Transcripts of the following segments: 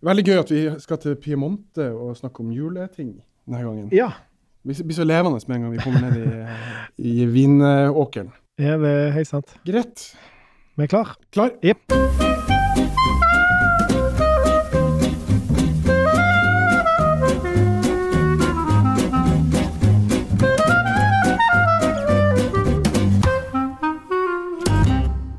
Veldig gøy at vi skal til Piemonte og snakke om juleting denne gangen. Ja. Vi blir så levende med en gang vi kommer ned i, i vinåkeren. Ja, det er helt sant. Greit. Vi er klar. Klar? Jepp.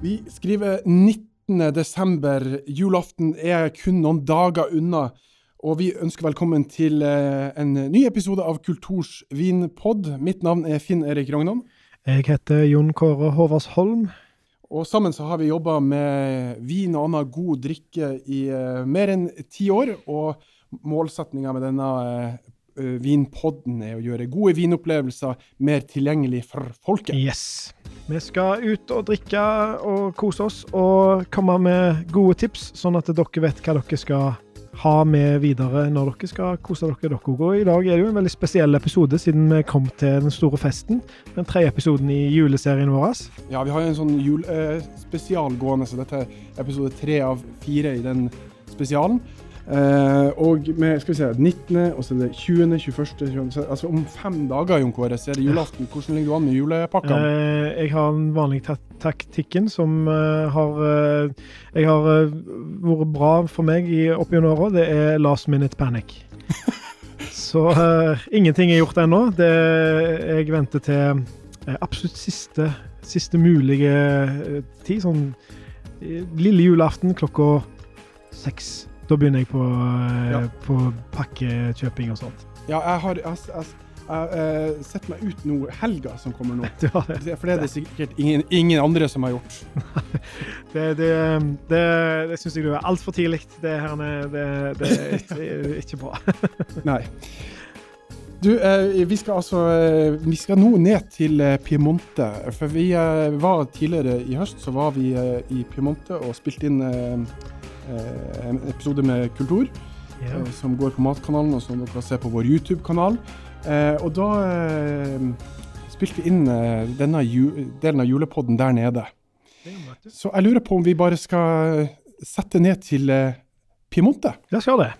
Vi skriver 90 13.12. Julaften er kun noen dager unna, og vi ønsker velkommen til eh, en ny episode av Kulturs vinpod. Mitt navn er Finn Erik Rognan. Jeg heter Jon Kåre Håvardsholm. Og sammen så har vi jobba med vin og annen god drikke i eh, mer enn ti år. Og målsettinga med denne eh, vinpodden er å gjøre gode vinopplevelser mer tilgjengelig for folket. Yes. Vi skal ut og drikke og kose oss og komme med gode tips, sånn at dere vet hva dere skal ha med videre når dere skal kose dere. dere også. Og I dag er det jo en veldig spesiell episode, siden vi kom til den store festen. Den tredje episoden i juleserien vår. Ja, vi har en sånn julespesial gående, så dette er episode tre av fire i den spesialen. Eh, og med skal vi se, 19., og så er det 20., 21., 20., altså om fem dager Jon Kåre, så er det julaften. Hvordan ligger du an med julepakkene? Eh, jeg har den vanlige taktikken som uh, har eh, Jeg har vært bra for meg i, opp gjennom åra. Det er last minute panic. Så ingenting er gjort ennå. Det, jeg venter til absolutt siste, siste mulige tid. Sånn lille julaften klokka seks. Da begynner jeg på, eh, Ja. på pakkekjøping og sånt. Ja, jeg har jeg, jeg, jeg, eh, sett meg ut nå helga som kommer nå. Det. For det er det sikkert ingen, ingen andre som har gjort. Det, det, det, det syns jeg du er altfor tidlig. Det, her, er- det, det er ikke, ikke bra. Nei. Du, eh, vi skal altså eh, Vi skal nå ned til eh, Piemonte. For vi eh, var tidligere i høst så var vi eh, i Piemonte og spilte inn eh, eh, en episode med Kultur. Yeah. eh, som går på Matkanalen, og som dere ser på vår YouTube-kanal. Eh, og da eh, spilte vi inn eh, denne delen av julepodden der nede. Så jeg lurer på om vi bare skal sette ned til eh, Piemonte. La oss gjøre det.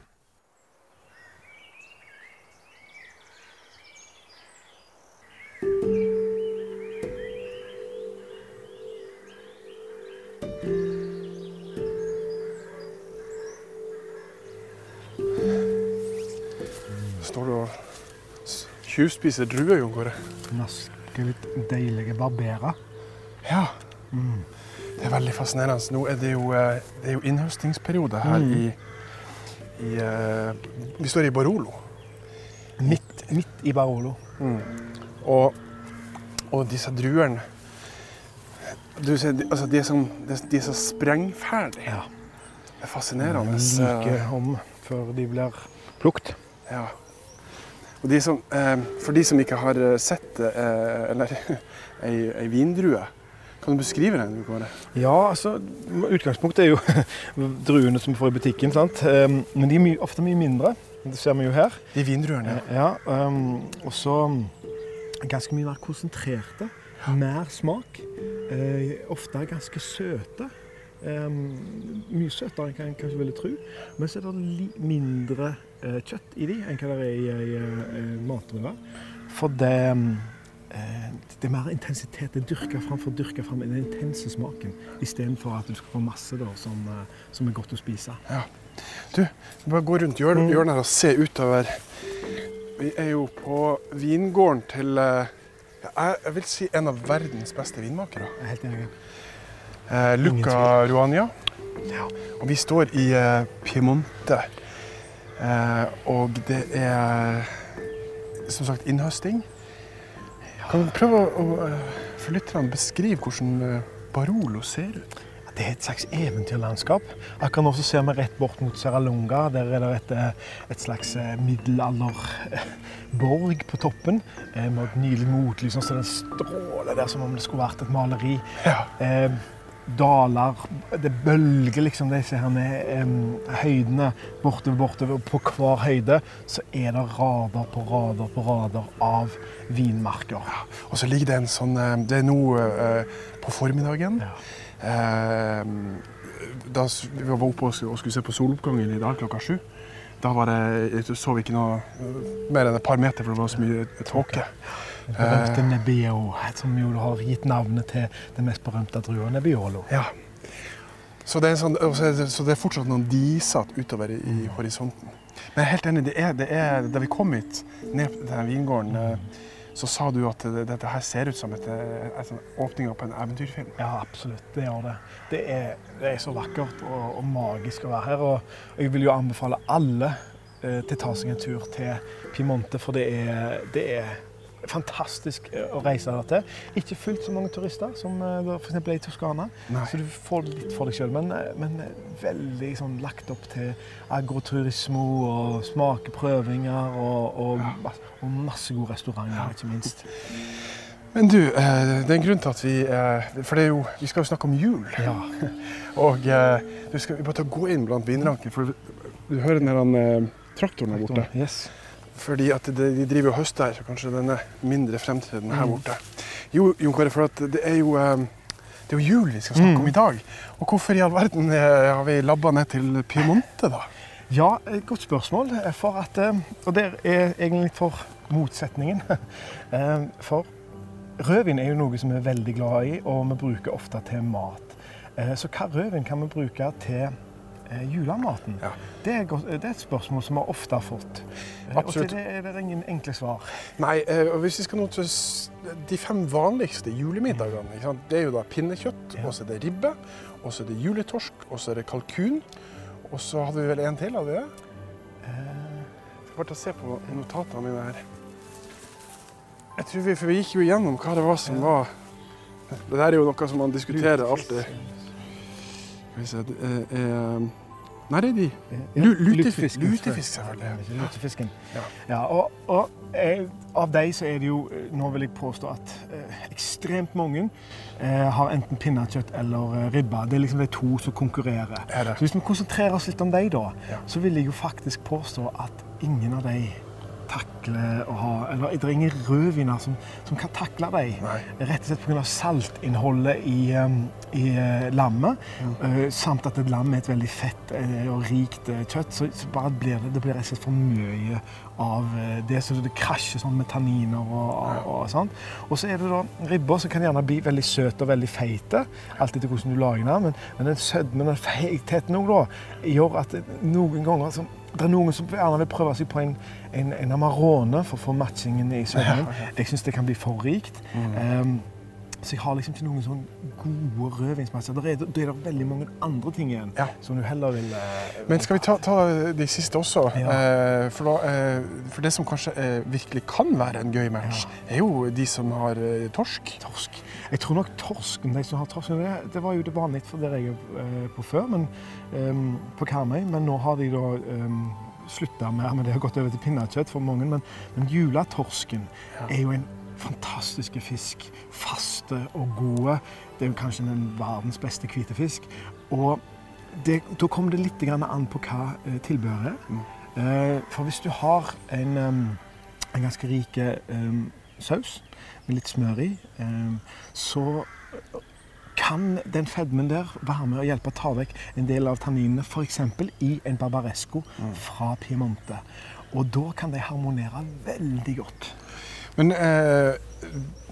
Tjuvspiser druer, Jon Kåre? Norske, litt deilige barberer. Ja. Det er veldig fascinerende. Nå er det jo, eh, det er jo innhøstingsperiode her Mm. i, i eh, Vi står i Barolo. Midt, midt i Barolo. Og, og disse druene du ser, altså, de, er sånn, de, er så sprengferdige. Ja. Det er fascinerende. Eh, om før de blir plukket. Ja. De som, eh, for de som ikke har eh, sett eh, eller ei, ei vindrue, kan du beskrive den? Kåre? Ja, altså Utgangspunktet er jo druene som vi får i butikken. sant? Um, Men de er mye, ofte mye mindre. Det ser vi jo her. De vindruene, ja. Ja, um, og så ganske mye mer konsentrerte. Mer smak. Eh, ofte ganske søte. Um, mye søtere enn hva kanskje ville tro. Men så er det mindre kjøtt i de enn hva det er i ei uh. For det, um, eh, det er mer intensitet. Det er dyrka fram for å dyrke fram den intense smaken, istedenfor at du skal få masse da, som, eh, som er godt å spise. Ja. Du, bare gå rundt hjørnet, Mm. hjørnet her og se utover. Vi er jo på vingården til eh, ja, jeg, jeg vil si en av verdens beste vinmakere. Jeg er helt enig. Eh, Luca Ruania. Ja. Og vi står i eh, Piemonte. Eh, og det er som sagt innhøsting. Kan du prøve å, eh, for lytterne beskrive hvordan eh, Barolo ser ut? Det er et slags eventyrlandskap. Akkurat nå også ser vi rett bort mot Serralunga. Der er det et, et slags middelalderborg på toppen. Med et nydelig motlys. Så den stråler der som om det skulle vært et maleri. Ja. Eh, daler Det bølger liksom disse her eh, høydene bortover, bortover. På hver høyde så er det rader på rader på rader av vinmarker. Og så ligger det en sånn eh, Det er nå uh, på formiddagen. Ja. Uh, da vi var oppe og skulle, se på soloppgangen i dag klokka sju, da var det, så vi ikke noe eh, mer enn et par meter, for det var så mye tåke. Den berømte Nebbiolo, som jo har gitt navnet til den mest berømte drua, Nebbiolo. Ja. Så det, sånn, så det, er fortsatt noen disete utover i, mm. horisonten. Men jeg er helt enig, det er, det er, da vi kom hit, ned til denne vingården, mm. så sa du at dette her ser ut som et, et, et, sånn åpninga på en eventyrfilm. Ja, absolutt. Det gjør det. Det er, det er så vakkert og, og magisk å være her. Og jeg vil jo anbefale alle eh, til å ta seg en tur til Piemonte, for det er, det er fantastisk eh, å reise der til. Ikke fullt så mange turister som eh, f.eks. i Toskana, Nei. så du får litt for deg sjøl. Men, eh, men veldig sånn lagt opp til agroturismo og smakeprøvinger og, og, mas- og masse gode restauranter, ikke minst. Men du, det er en grunn til at vi For det jo, vi skal jo snakke om jul. Ja. Og du skal vi bare ta gå inn blant vinrankene, for du hører den eh, traktoren der borte. Yes. Fordi at de, driver og høster her, så kanskje den er mindre fremtredende her Mm. borte. Jo, Jon Kåre, for det er jo eh, det er jo jul vi skal snakke Mm. om i dag. Og hvorfor i all verden eh, har vi labba ned til Piemonte, da? Ja, et godt spørsmål. For at, eh, og der er egentlig for motsetningen. Eh, For rødvin er jo noe som vi er veldig glad i, og vi bruker ofte til mat. Eh, Så hva rødvin kan vi bruke til eh, julematen? Ja. Det, er godt, det er et spørsmål som vi ofte har fått. Eh, Absolutt. Og til det er det ingen enkle svar. Nei, eh, og hvis vi skal nå til de fem vanligste julemiddagene, det er jo da pinnekjøtt, Ja. og så er det ribbe, og så er det juletorsk, og så er det kalkun. Og så hadde vi vel en til, hadde vi det? Eh, Jeg får ta se på notatene mine her. Jeg tror vi, for vi gikk jo igjennom hva det var som var Det der er jo noe som man diskuterer alltid. Skal vi se Nei, det er de. Lutefisk- lutefisken, lutefisk, selvfølgelig. Lutefisken. Ja. Ja, og, og eh, av de så er det jo, eh, nå vil jeg påstå at eh, ekstremt mange eh, har enten pinnekjøtt eller eh, ribbe. Det er liksom de to som konkurrerer. Er? Så hvis vi konsentrerer oss litt om de da, så vil jeg jo faktisk påstå at ingen av de takler å ha, eller det er ingen rødviner som, som kan takle deg Nei. Rett og slett pga. saltinnholdet i, um, i lammet. lammet, Uh, samt at et lam er et veldig fett eh, og rikt eh, kjøtt, så, så bare blir det, det blir rett og slett for mye av eh, det, så det krasjer sånn med tanniner og, og, og sånn. Og så er det da ribber som kan gjerne bli veldig søte og veldig feite, alt etter hvordan du lager den, men, men den sødmen og feitheten òg, da, gjør at noen ganger så, det er noen som gjerne vil prøve seg på en, en, en Amarone for å få matchingen i sødmen. Jeg syns det kan bli for rikt. Mm. Um, så jeg har liksom ikke noen sånn gode rødvinsmasser. Da er, det- er veldig mange andre ting igjen Ja. som du heller vil uh, Men skal vi ta, ta de siste også? Ja. Eh, for, da, eh, for det som kanskje eh, virkelig kan være en gøy match, er jo de som har eh, torsk. Torsk. Jeg tror nok torsken, de som har torsk, det, det var jo det vanlige for der jeg er eh, på før, men, ehm, på Karmøy. Men nå har de da um, slutta med Det og gått over til pinnekjøtt for mange. Men, men julatorsken Ja. er jo en fantastisk fisk. Faste og gode. Det er jo kanskje den verdens beste hvite fisk. Og det, da kommer det litt an på hva eh, tilbehøret er. Mm. Eh, for hvis du har en, en ganske rik saus med litt smør i, så kan den fedmen der være med å hjelpe å ta vekk en del av tanninene, f.eks. i en barbaresco fra Piemonte. Og da kan de harmonere veldig godt. Men eh,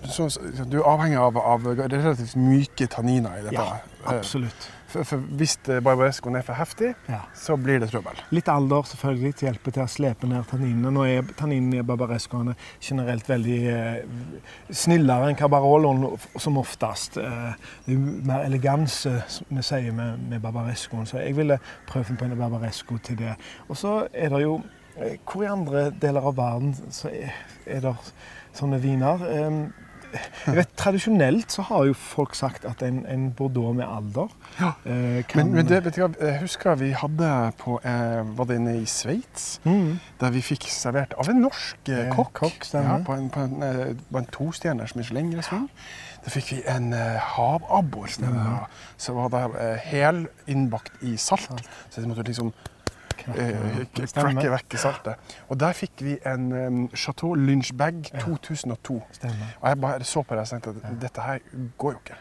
så, du er avhengig av, av relativt myke tanniner i dette. Ja, Eh, absolutt. For, for hvis eh, barbarescoen er for heftig, Ja. så blir det trøbbel. Litt alder selvfølgelig til hjelper til å slepe ned tanninene. Nå er tanninene i barbarescoene generelt veldig eh, snillere enn cabaroloen som oftest. Eh, det er mer eleganse vi sier med, med barbarescoen, så jeg ville prøvd på en barbaresco til det. Og så er det jo Hvor i andre deler av verden så er, er det sånne viner? Eh, jeg vet, Tradisjonelt så har jo folk sagt at en, en bordeaux med alder Ja. eh, kan Men, men det, vet du jeg husker vi hadde på eh, Var det inne i Sveits? Mm. Der vi fikk servert av en norsk eh, Eh, kokk. kokk, ja, på en, på en, eh, på en tostjerners Michelin-restaurant. Da fikk vi en uh, havabbor. Som var da uh, hel innbakt i salt. Så de måtte liksom eh, vekk i saltet. Og der fikk vi en um, Chateau Lynchbag Ja. 2002. Stemmer. Og jeg bare så på det og tenkte at dette her går jo ikke.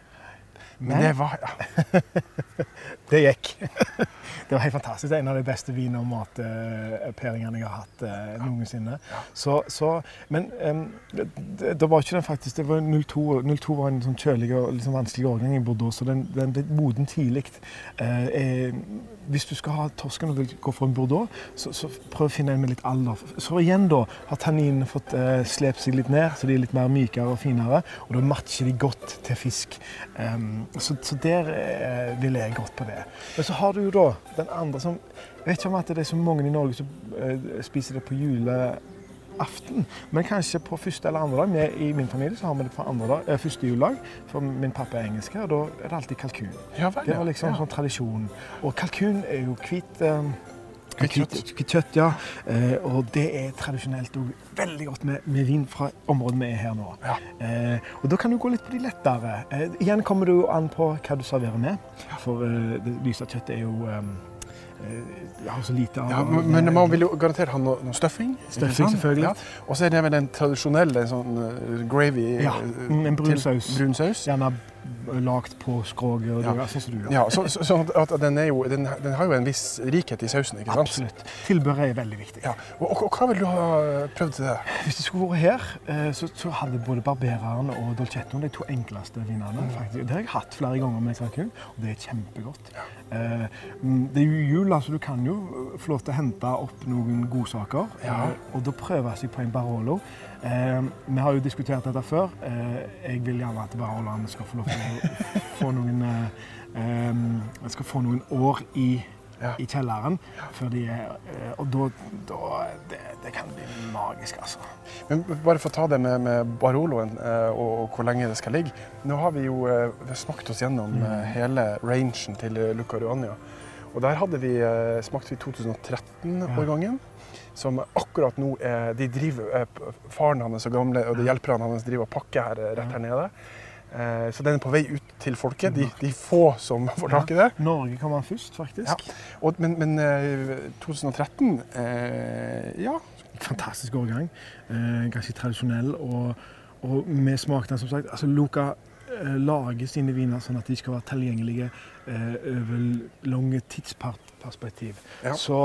Men det var ja. Det gikk. Det var helt fantastisk. Det er en av de beste vin- og matpairingene jeg har hatt eh, noensinne. Så, så, men um, det, det, var ikke den faktisk. Det var 02. 02 var en sånn kjølig og liksom vanskelig årgang i Bordeaux, så den, den ble moden tidlig. Eh, hvis du skal ha torsken og vil gå for en Bordeaux, så, så, prøv å finne en med litt alder. Så igjen da har tanninene fått eh, slept seg litt ned, så de er litt mer mykere og finere. Og da matcher de godt til fisk. Um, så, så, der eh, ville jeg gått på det. Men så har du jo da den andre som Jeg vet ikke om at det er så mange i Norge som eh, spiser det på juleaften, men kanskje på første eller andre dag. I min familie så har vi det på andre dag, eh, første juledag, for min pappa er engelsk, og da er det alltid kalkun. Ja, vel, det var liksom ja. sånn tradisjon. Og kalkun er jo hvit um, Hvitt kjøtt, ja. Eh, og det er tradisjonelt òg veldig godt med, med, vin fra området vi er her nå. Ja. Eh, og da kan du gå litt på de lettere. Eh, igjen kommer det jo an på hva du serverer med. For eh, det lyse kjøttet er jo um, har så lite av ja, Men, men man vil jo garantert ha noe, noe stuffing. Stuffing, selvfølgelig. Ja. Og så er det vel den tradisjonelle sånn gravy Ja, en brun saus. Brun saus. Gjerne lagd på skroget. Ja. sånn som du gjør. Ja, så, så, så at den, jo, den, den, har jo en viss rikhet i sausen. ikke sant? Absolutt. Tilbehøret er veldig viktig. Ja. Og, og, og, hva vil du ha prøvd til det? Hvis du skulle vært her, eh, så, så hadde både Barbereren og Dolcetto de to enkleste vinene. Mm. faktisk. Det har jeg hatt flere ganger med kalkun, og det er kjempegodt. Ja. Eh, mm, det er jo jul, altså du kan jo få lov til å hente opp noen godsaker. Ja. Og da prøver jeg seg på en Barolo. Eh, vi har jo diskutert dette før. Eh, jeg vil gjerne at Baroloen skal få lov til å få noen, eh, skal få noen år i, ja. i kjelleren. Er, eh, og da, da det, det, kan bli magisk, altså. Men bare for å ta det med, med Baroloen eh, og, og, hvor lenge det skal ligge. Nå har vi jo eh, snakket oss gjennom mm. hele rangen til Luca Ruania. Og der hadde vi, smakte vi 2013-årgangen. Ja som akkurat nå er De driver, Faren hans og gamle og de hjelperne hans driver og pakker her rett her nede. Eh, så den er på vei ut til folket. De, de få som får tak i det. Ja, Norge kan man først, faktisk. Ja. Og, men, men 2013 eh, ja. Fantastisk årgang. Eh, ganske tradisjonell. Og, og med smakene, som sagt altså Luca eh, lager sine viner sånn at de skal være tilgjengelige eh, over lange tidsperspektiv. Ja. Så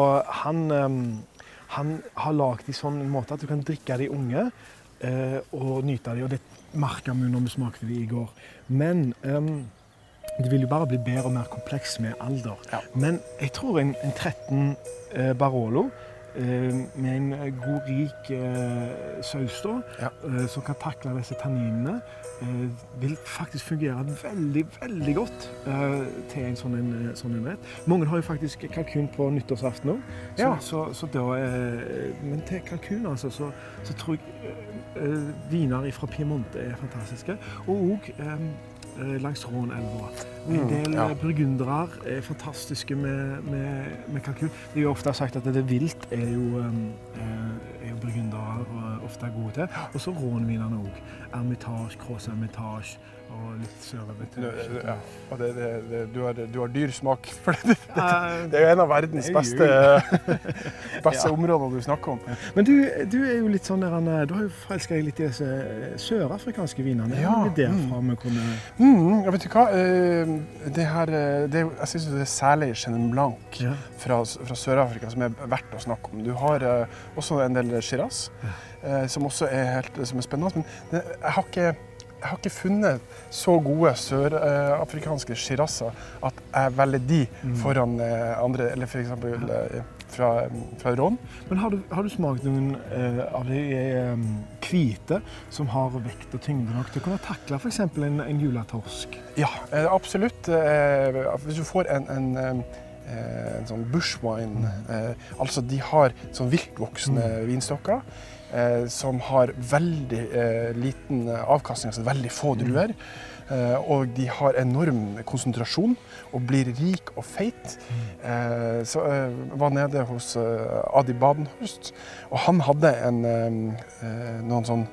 han han har lagd de sånn måte at du kan drikke de unge eh, og nyte de, og det merka vi når vi smakte de i går. Men um, det vil jo bare bli bedre og mer kompleks med alder. Ja. Men jeg tror en, en 13 eh, Barolo eh, med en god, rik eh, saus da, ja. Eh, som kan takle disse tanninene, Eh, vil faktisk fungere veldig, veldig godt til en sånn, en, sånn en rett. Mange har jo faktisk kalkun på nyttårsaften òg. Ja. Så, så, så uh, men til kalkun altså, så, så tror jeg viner fra Piemonte er fantastiske. Og òg langs Rånelva. En mm, del mm, ja. burgundere er fantastiske med, med, med, kalkun. Det er jo ofte sagt at det vilt er jo, um, er jo burgundere ofte er gode til. Og så rånvinene òg. Ermitage, Cross Ermitage og litt sørover. Ja, og det, det, det, du, har, du, har, dyr smak for det. Det er jo en av verdens beste, beste ja. områder du snakker om. Men du, du, er jo litt sånn der, du har jo forelska deg litt i disse sørafrikanske vinene. Ja. Det er derfra mm. vi kunne mm, Vet du hva? Eh, det her, eh, det, jeg syns det er særlig Chenin Blanc ja. fra, fra Sør-Afrika som er verdt å snakke om. Du har også en del Shiraz, uh, som også er helt som er spennende. Men det, jeg har ikke jeg har ikke funnet så gode sørafrikanske shirazzer at jeg velger de mm. foran eh, andre, eller f.eks. Eh, fra, fra Ron. Men har du, har du smakt noen av de hvite som har vekt og tyngde nok til å kunne takle f.eks. En, en julatorsk? Ja, absolutt. Hvis du får en, en en sånn bushwine. Eh, altså de har sånn viltvoksende mm. vinstokker eh, som har veldig eh, liten avkastning, altså veldig få mm. druer. Eh, og de har enorm konsentrasjon og blir rik og feit. Mm. Eh, så jeg eh, var nede hos Adi Badenhorst, og han hadde en, noen sånn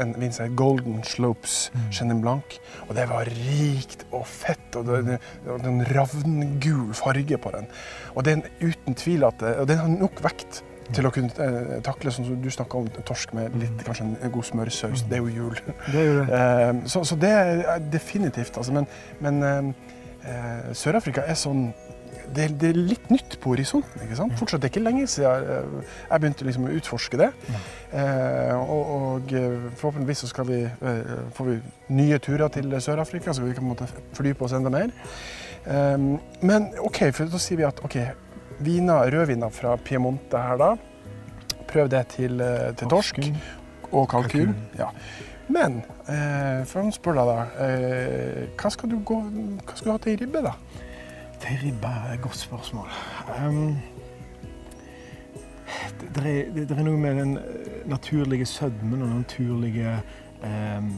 en vin som Golden Slopes mm. Chenin Blanc. Og det var rikt og fett, og det var en ravngul farge på den. Og den uten tvil at, og den har nok vekt til å kunne eh, takle sånn som du snakka om, torsk med litt, kanskje en god smørsaus. Det er jo jul. Det er jo det. Eh, så, så det er definitivt. Altså, men men eh, Sør-Afrika er sånn det, det er litt nytt på horisonten. ikke sant? Fortsatt det er ikke lenge siden eh, jeg begynte liksom å utforske det. Eh, og, og eh, forhåpentligvis så vi, eh, får vi nye turer til Sør-Afrika, så vi kan på en måte fordype oss enda mer. Eh, men OK, for da sier vi at OK, viner, rødviner fra Piemonte her da. Prøv det til, eh, til torsk og kalkun. Ja. Men eh, for å spørre deg, da. Eh, hva, skal du gå, hva skal du ha til ribbe, da? Til ribbe er et godt spørsmål. Um, det, det, det, det er noe med den eh, naturlige sødmen og den naturlige um,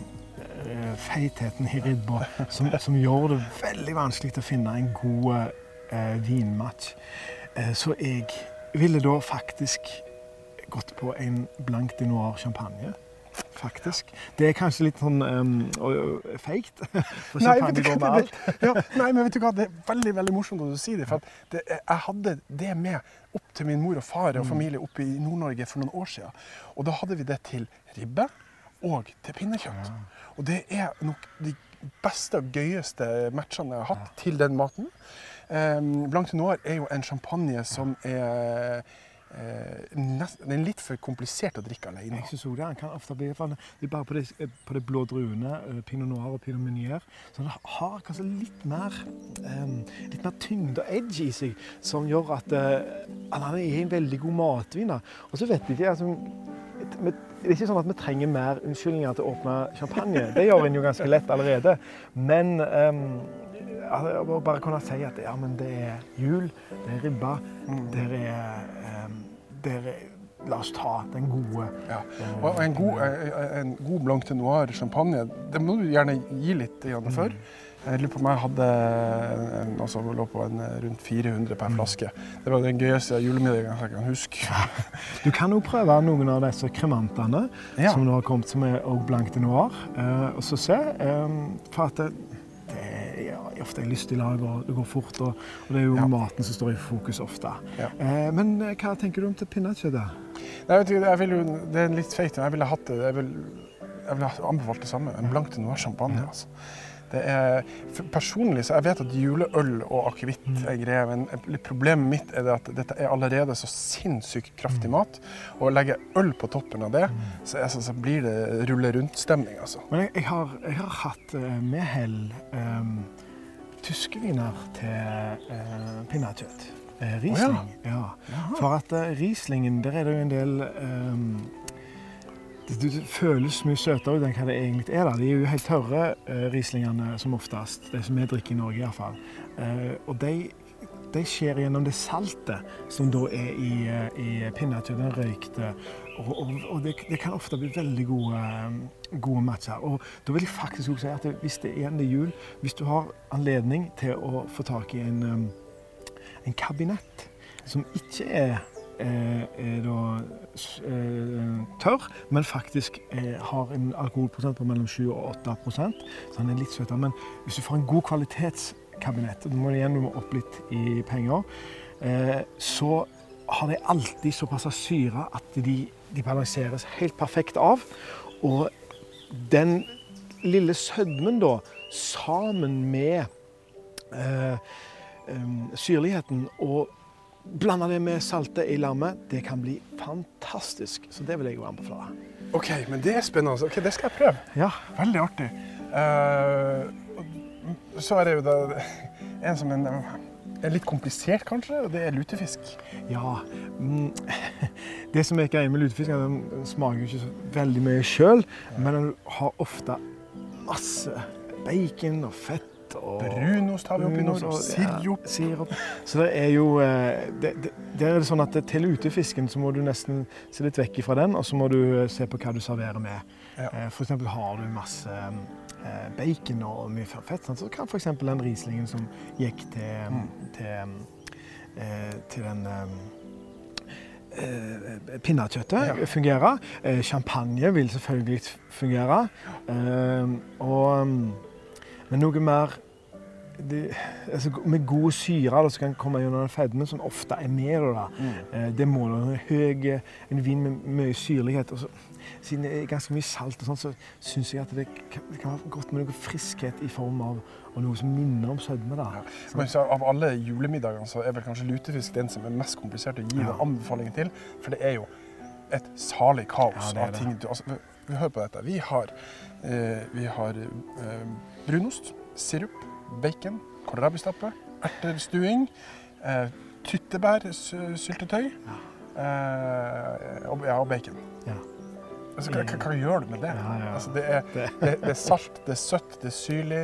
eh, feitheten i ribba som, som gjør det veldig vanskelig å finne en god uh, vinmatch. Eh, så jeg ville da faktisk gått på en blank de noir champagne. Faktisk. Det er kanskje litt sånn um, feigt. For Nei, vet du hva, det, ja, nei, men vet du hva, det er veldig veldig morsomt at du sier det. For at det, jeg hadde det med opp til min mor og far Mm. og familie oppe i Nord-Norge for noen år siden. Og da hadde vi det til ribbe og til pinnekjøtt. Og det er nok de beste og gøyeste matchene jeg har hatt til den maten. Um, Blanc de Noir er jo en champagne som er eh, Den er litt for komplisert å drikke alene. Jeg synes det. Han kan ofte bli for det er bare på de, på de blå druene, eh, pinot noir og pinot meunier. Så det har kanskje litt mer, em, litt mer tyngde og edge i seg, som gjør at at han er en veldig god matvin. Og så vet jeg ikke altså, Det er ikke sånn at vi trenger mer unnskyldninger til å åpne champagne. Det gjør en jo ganske lett allerede. Men altså, å bare kunne si at ja, men det er jul, det er ribba, det er, em, det er La oss ta den gode. Ja. Og en god, eh, en god Blanc de Noir champagne, det må du gjerne gi litt for. Jeg lurer på om jeg hadde en, altså, lå på en eh, rundt 400 per flaske. Det var den gøyeste julemiddagen jeg kan huske. Du kan jo prøve noen av disse kremantene Ja. som nå har kommet, som er blanc de noir. Eh, og så se. eh, for at er ofte en lystig lag, og det går fort. Og, og det er jo Ja. maten som står i fokus ofte. Ja. Eh, men eh, hva tenker du om til pinnekjøttet? Nei, vet du, jeg vil jo, det er litt men jeg ville hatt det. Jeg ville ha anbefalt det samme. En Blanc de Noir champagne. Altså. Det er, personlig så jeg vet at juleøl og akevitt er greia, men problemet mitt er det at dette er allerede så sinnssykt kraftig mat. Og å legge øl på toppen av det, så, jeg, så, så blir det rulle rundt-stemning, altså. Men jeg, jeg, har, jeg har hatt uh, med hell um, tyske viner til uh, pinnekjøtt. Uh, Riesling. ja. For at uh, Rieslingen, der er det jo en del ehm, det, det føles mye søtere ut enn hva det egentlig er. da. De er jo helt tørre, uh, Rieslingene som oftest. De som vi drikker i Norge iallfall. Uh, og de, de skjer gjennom det saltet som da er i, uh, i pinnekjøttet, den røykte. Og, og, og det, det kan ofte bli veldig gode, eh, gode matcher. Og da vil jeg faktisk også si at hvis det er en jul, hvis du har anledning til å få tak i en um, en kabinett som ikke er, eh, er da, s- eh, tørr, men faktisk eh, har en alkoholprosent på mellom 7 og 8% så den er litt søtere. Men hvis du får en god kvalitetskabinett, og du må igjen du må opp litt i penger, så har de alltid såpass syre at de, de balanseres helt perfekt av. Og den lille sødmen da, sammen med eh, syrligheten og blande det med saltet i lammet, det kan bli fantastisk. Så det vil jeg jo anbefale. OK, men det er spennende. Ok, Det skal jeg prøve. Ja, Veldig artig. Uh, så er det jo da en som en, er litt komplisert, kanskje, og det er lutefisk. ja. Mm. Det som er greia med lutefisk, er at den smaker ikke så veldig mye sjøl, men den har ofte masse bacon og fett og Brunost har vi oppi nå, Brunost og og- sirup. Ja, sirup. Så det er jo det, det, det, er sånn at til utefisken så må du nesten se litt vekk fra den, og så må du eh, se på hva du serverer med. Ja. F.eks. For eksempel har du masse eh, bacon og mye fett, så kan f.eks. den Rieslingen som gikk til, Mm. til, eh, til den eh, eh, pinnekjøttet Ja. fungere. Eh, champagne vil selvfølgelig fungere. Eh, og, mm, men noe mer det, altså, med gode syre som kan komme gjennom fedmen, som ofte er med. Da. Mm. Det en høy, en vin med mye syrlighet. Og så, siden det er ganske mye salt, og sånt, så syns jeg at det kan, det kan, være godt med noe friskhet i form av noe som minner om sødme. Ja. Men så Av alle julemiddagene så er vel kanskje lutefisk den som er mest komplisert å gi ja. anbefalinger til. For det er jo et salig kaos ja, av ting. Du, altså, hør på dette. Vi har, eh, vi har eh, brunost, sirup, bacon, kålrabistappe, erterstuing, eh, tyttebærsyltetøy eh, og, ja, og bacon. Ja. Altså, hva, hva, gjør du med det? Altså, det, er, det, det, er, salt, det er søtt, det er syrlig.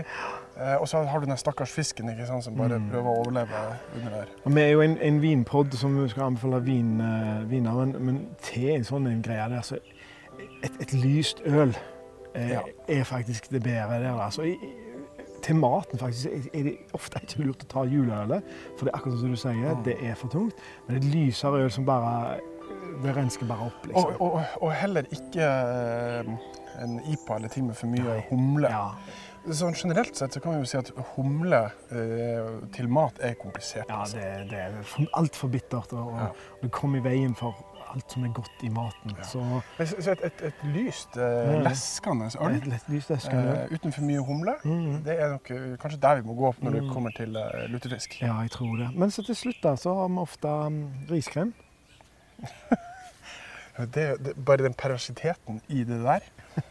Eh, og så har du den stakkars fisken sant, som bare mm. prøver å overleve under der. Og vi er jo en, en vinpod som skal anbefale vin, uh, viner, men, men til en sånn en greie der, så et, et lyst øl ja. er faktisk det bedre der. Altså, i, til maten faktisk er det ofte ikke lurt å ta juleølet, for det er akkurat som du sier, mm. det er for tungt. Men et lysere øl som bare Det rensker bare opp, liksom. Og, og, og heller ikke eh, en IPA eller ting med for mye Nei. humle. Ja. Sånn generelt sett så kan vi jo si at humle eh, til mat er komplisert. Ja, det, det er altfor bittert, og, og ja. det kommer i veien for alt som er godt i maten. Ja. Så, så et, et, et, lyst, uh, leskende øl. Uh, uten for mye humle, mm. det er nok uh, kanskje der vi må gå opp når mm. det kommer til uh, lutefisk. Ja, jeg tror det. Men så til slutt da, så har vi ofte um, riskrem. det, det, bare den perversiteten i det der.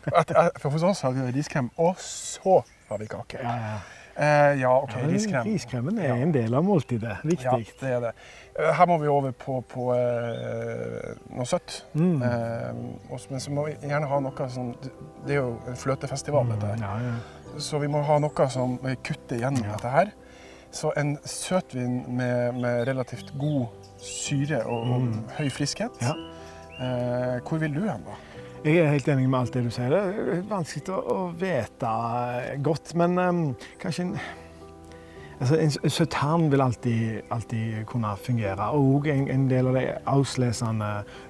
At, at, for hos oss har vi riskrem, og så har vi kake. Ja, ja. Eh, ja, OK, ja, riskrem. Riskremen er en del av måltidet. Viktig. Ja, det er det. Eh, her må vi over på, på eh, noe søtt. Mm. Eh, men så må vi gjerne ha noe som Det er jo en fløtefestival, dette her. Mm, ja, ja. Så vi må ha noe som kutter gjennom dette her. Så en søtvin med, med relativt god syre og, og mm. høy friskhet. Eh, hvor vil du hen, da? Jeg er helt enig med alt det du sier. Det er vanskelig å, vite godt, men um, kanskje en Altså, en sautern vil alltid, alltid, kunne fungere, og en, en del av de auslesende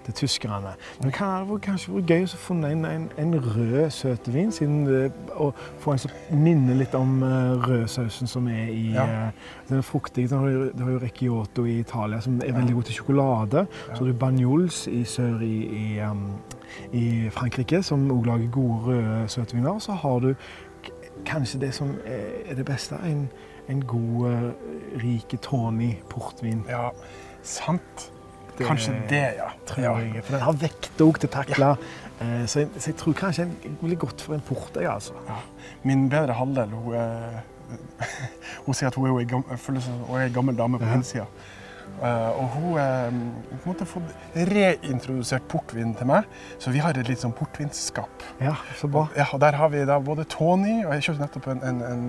til tyskerne. Men det kan kanskje vært gøy å få en, en, en, rød søtevin, siden det, og få en som minner litt om uh, rødsausen som er i ja. uh, Den er fruktig. Du har, jo Recchiotto i Italia, som er veldig god til sjokolade. Ja. Så har du Banjols i sør i, i, um, i Frankrike, som òg lager gode røde søtviner. Så har du kanskje det som er det beste. en en god, rike, rik tawny portvin. Ja, sant. Det, kanskje det, ja. Tror ja. jeg. For den har vekt òg til takla. Ja. Uh, så, jeg, så, jeg, tror kanskje en ville gått for en port, jeg, altså. Ja. Min bedre halvdel, hun, uh, hun sier at hun er, en gammel dame på innsida. Uh, og hun har uh, måte fått reintrodusert portvin til meg, så vi har et litt sånn portvinskap. Ja, så bra. Og, ja, og der har vi da både Tony, og jeg kjøpte nettopp en, en, en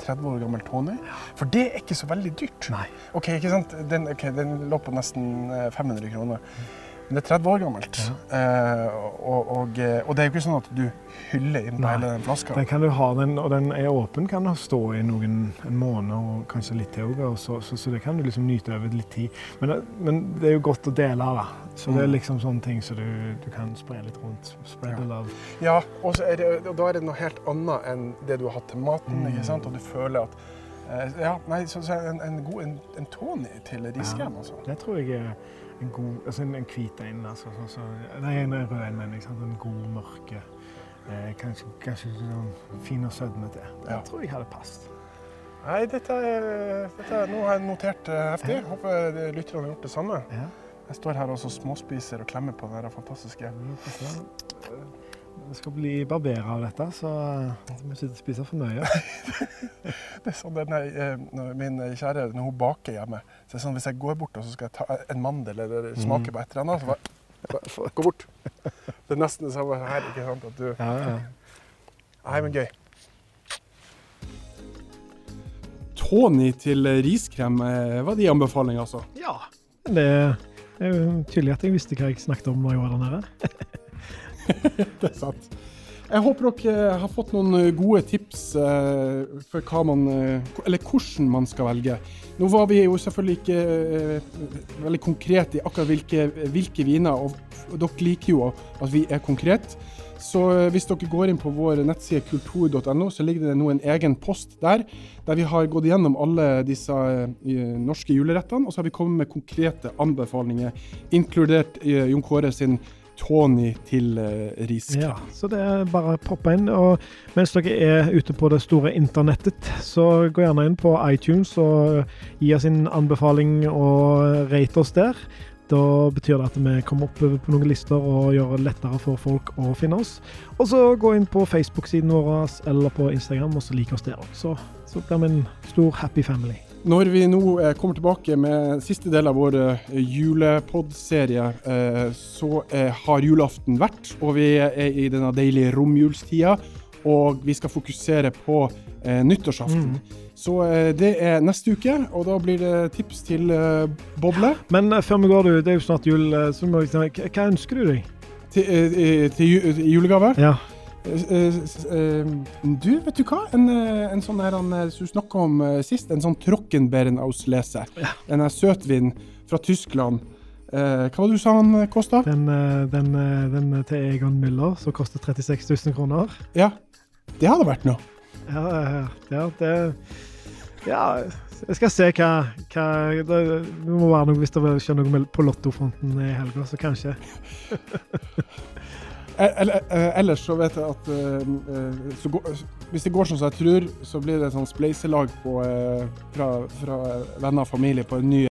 30 eh, år gammel Tony. For det er ikke så veldig dyrt. Nei. Ok, ikke sant? Den, okay, den lå på nesten 500 kroner. Men det er 30 år gammelt. Ja. Eh, og, og, og, det er jo ikke sånn at du hyller inn på hele den flaska. Den kan du ha, den, og den er åpen, kan den stå i noen en måned og kanskje litt til òg. Så, så, så, det kan du liksom nyte over litt tid. Men, men, det er jo godt å dele, da. Så det er mm. liksom sånne ting som så du, du, kan spre litt rundt. Spread ja. the love. Ja, og, det, og, da er det noe helt annet enn det du har hatt til maten. Mm. ikke sant? Og du føler at eh, Ja, nei, så, en, en, god en, en Tony til riskrem, ja, altså. Det tror jeg er en god altså en, en hvit en. Altså, så, så, nei, en rød en, men en god, mørke. Eh, kanskje kanskje sånn fin og sødme til. Det ja. tror jeg hadde passet. Nei, dette er, dette er, Nå har notert uh, heftig. Ja. Håper lytterne har gjort det samme. Ja. Jeg står her og småspiser og klemmer på den fantastiske det skal bli barberer av dette, så jeg må ikke spise for mye. det er sånn denne, eh, Min kjære når hun baker hjemme, så er det sånn hvis jeg går bort og så skal jeg ta en mandel eller smake på et eller annet, så bare Gå bort. Det er nesten det samme her. ikke sant, at du... Ja, ja. Nei, men gøy. Tony til riskrem, eh, var de anbefalinger, altså? Ja. Det er jo tydelig at jeg visste hva jeg snakket om når jeg var der nede. det er sant. Jeg håper dere har fått noen gode tips eh, for hva man, eh, eller hvordan man skal velge. Nå var vi jo selvfølgelig ikke eh, veldig konkrete i akkurat hvilke, hvilke viner, og, dere liker jo at vi er konkrete. Så eh, hvis dere går inn på vår nettside kultur.no, så ligger det nå en egen post der, der vi har gått gjennom alle disse norske julerettene, og så har vi kommet med konkrete anbefalinger, inkludert Jon Kåre sin Tony til uh, risk. Ja, så det er bare å poppe inn. Og mens dere er ute på det store internettet, så gå gjerne inn på iTunes og gi oss en anbefaling og rate oss der. Da betyr det at vi kommer opp på noen lister og gjør det lettere for folk å finne oss. Og så gå inn på Facebook-siden vår eller på Instagram og så like oss der òg. Så, så blir vi en stor happy family. Når vi nå eh, kommer tilbake med siste del av vår eh, julepod-serie, eh, så har julaften vært, og vi er i denne deilige romjulstida. Og vi skal fokusere på nyttårsaften. Mm. Så det er neste uke, og da blir det tips til boble. Men før vi går, du, det er jo snart jul. Så må vi, hva ønsker du deg? Til, til julegave? Ja. Du, vet du hva? En, en sånn her han du snakka om sist, en sånn Trockenbeeren-auslese. Ja. En søtvin fra Tyskland. hva var det du sa han kosta? Den, den, den, til Egon Müller, som koster 36 000 kroner. Ja, det hadde vært noe. Ja, ja, det Ja, jeg skal se hva, hva det, det, må være noe hvis det skjer noe på lottofronten i helga, så kanskje. Ellers så vet jeg at uh, går, hvis det går sånn som jeg tror, så blir det et sånn spleiselag på, fra, fra venner og familie på en ny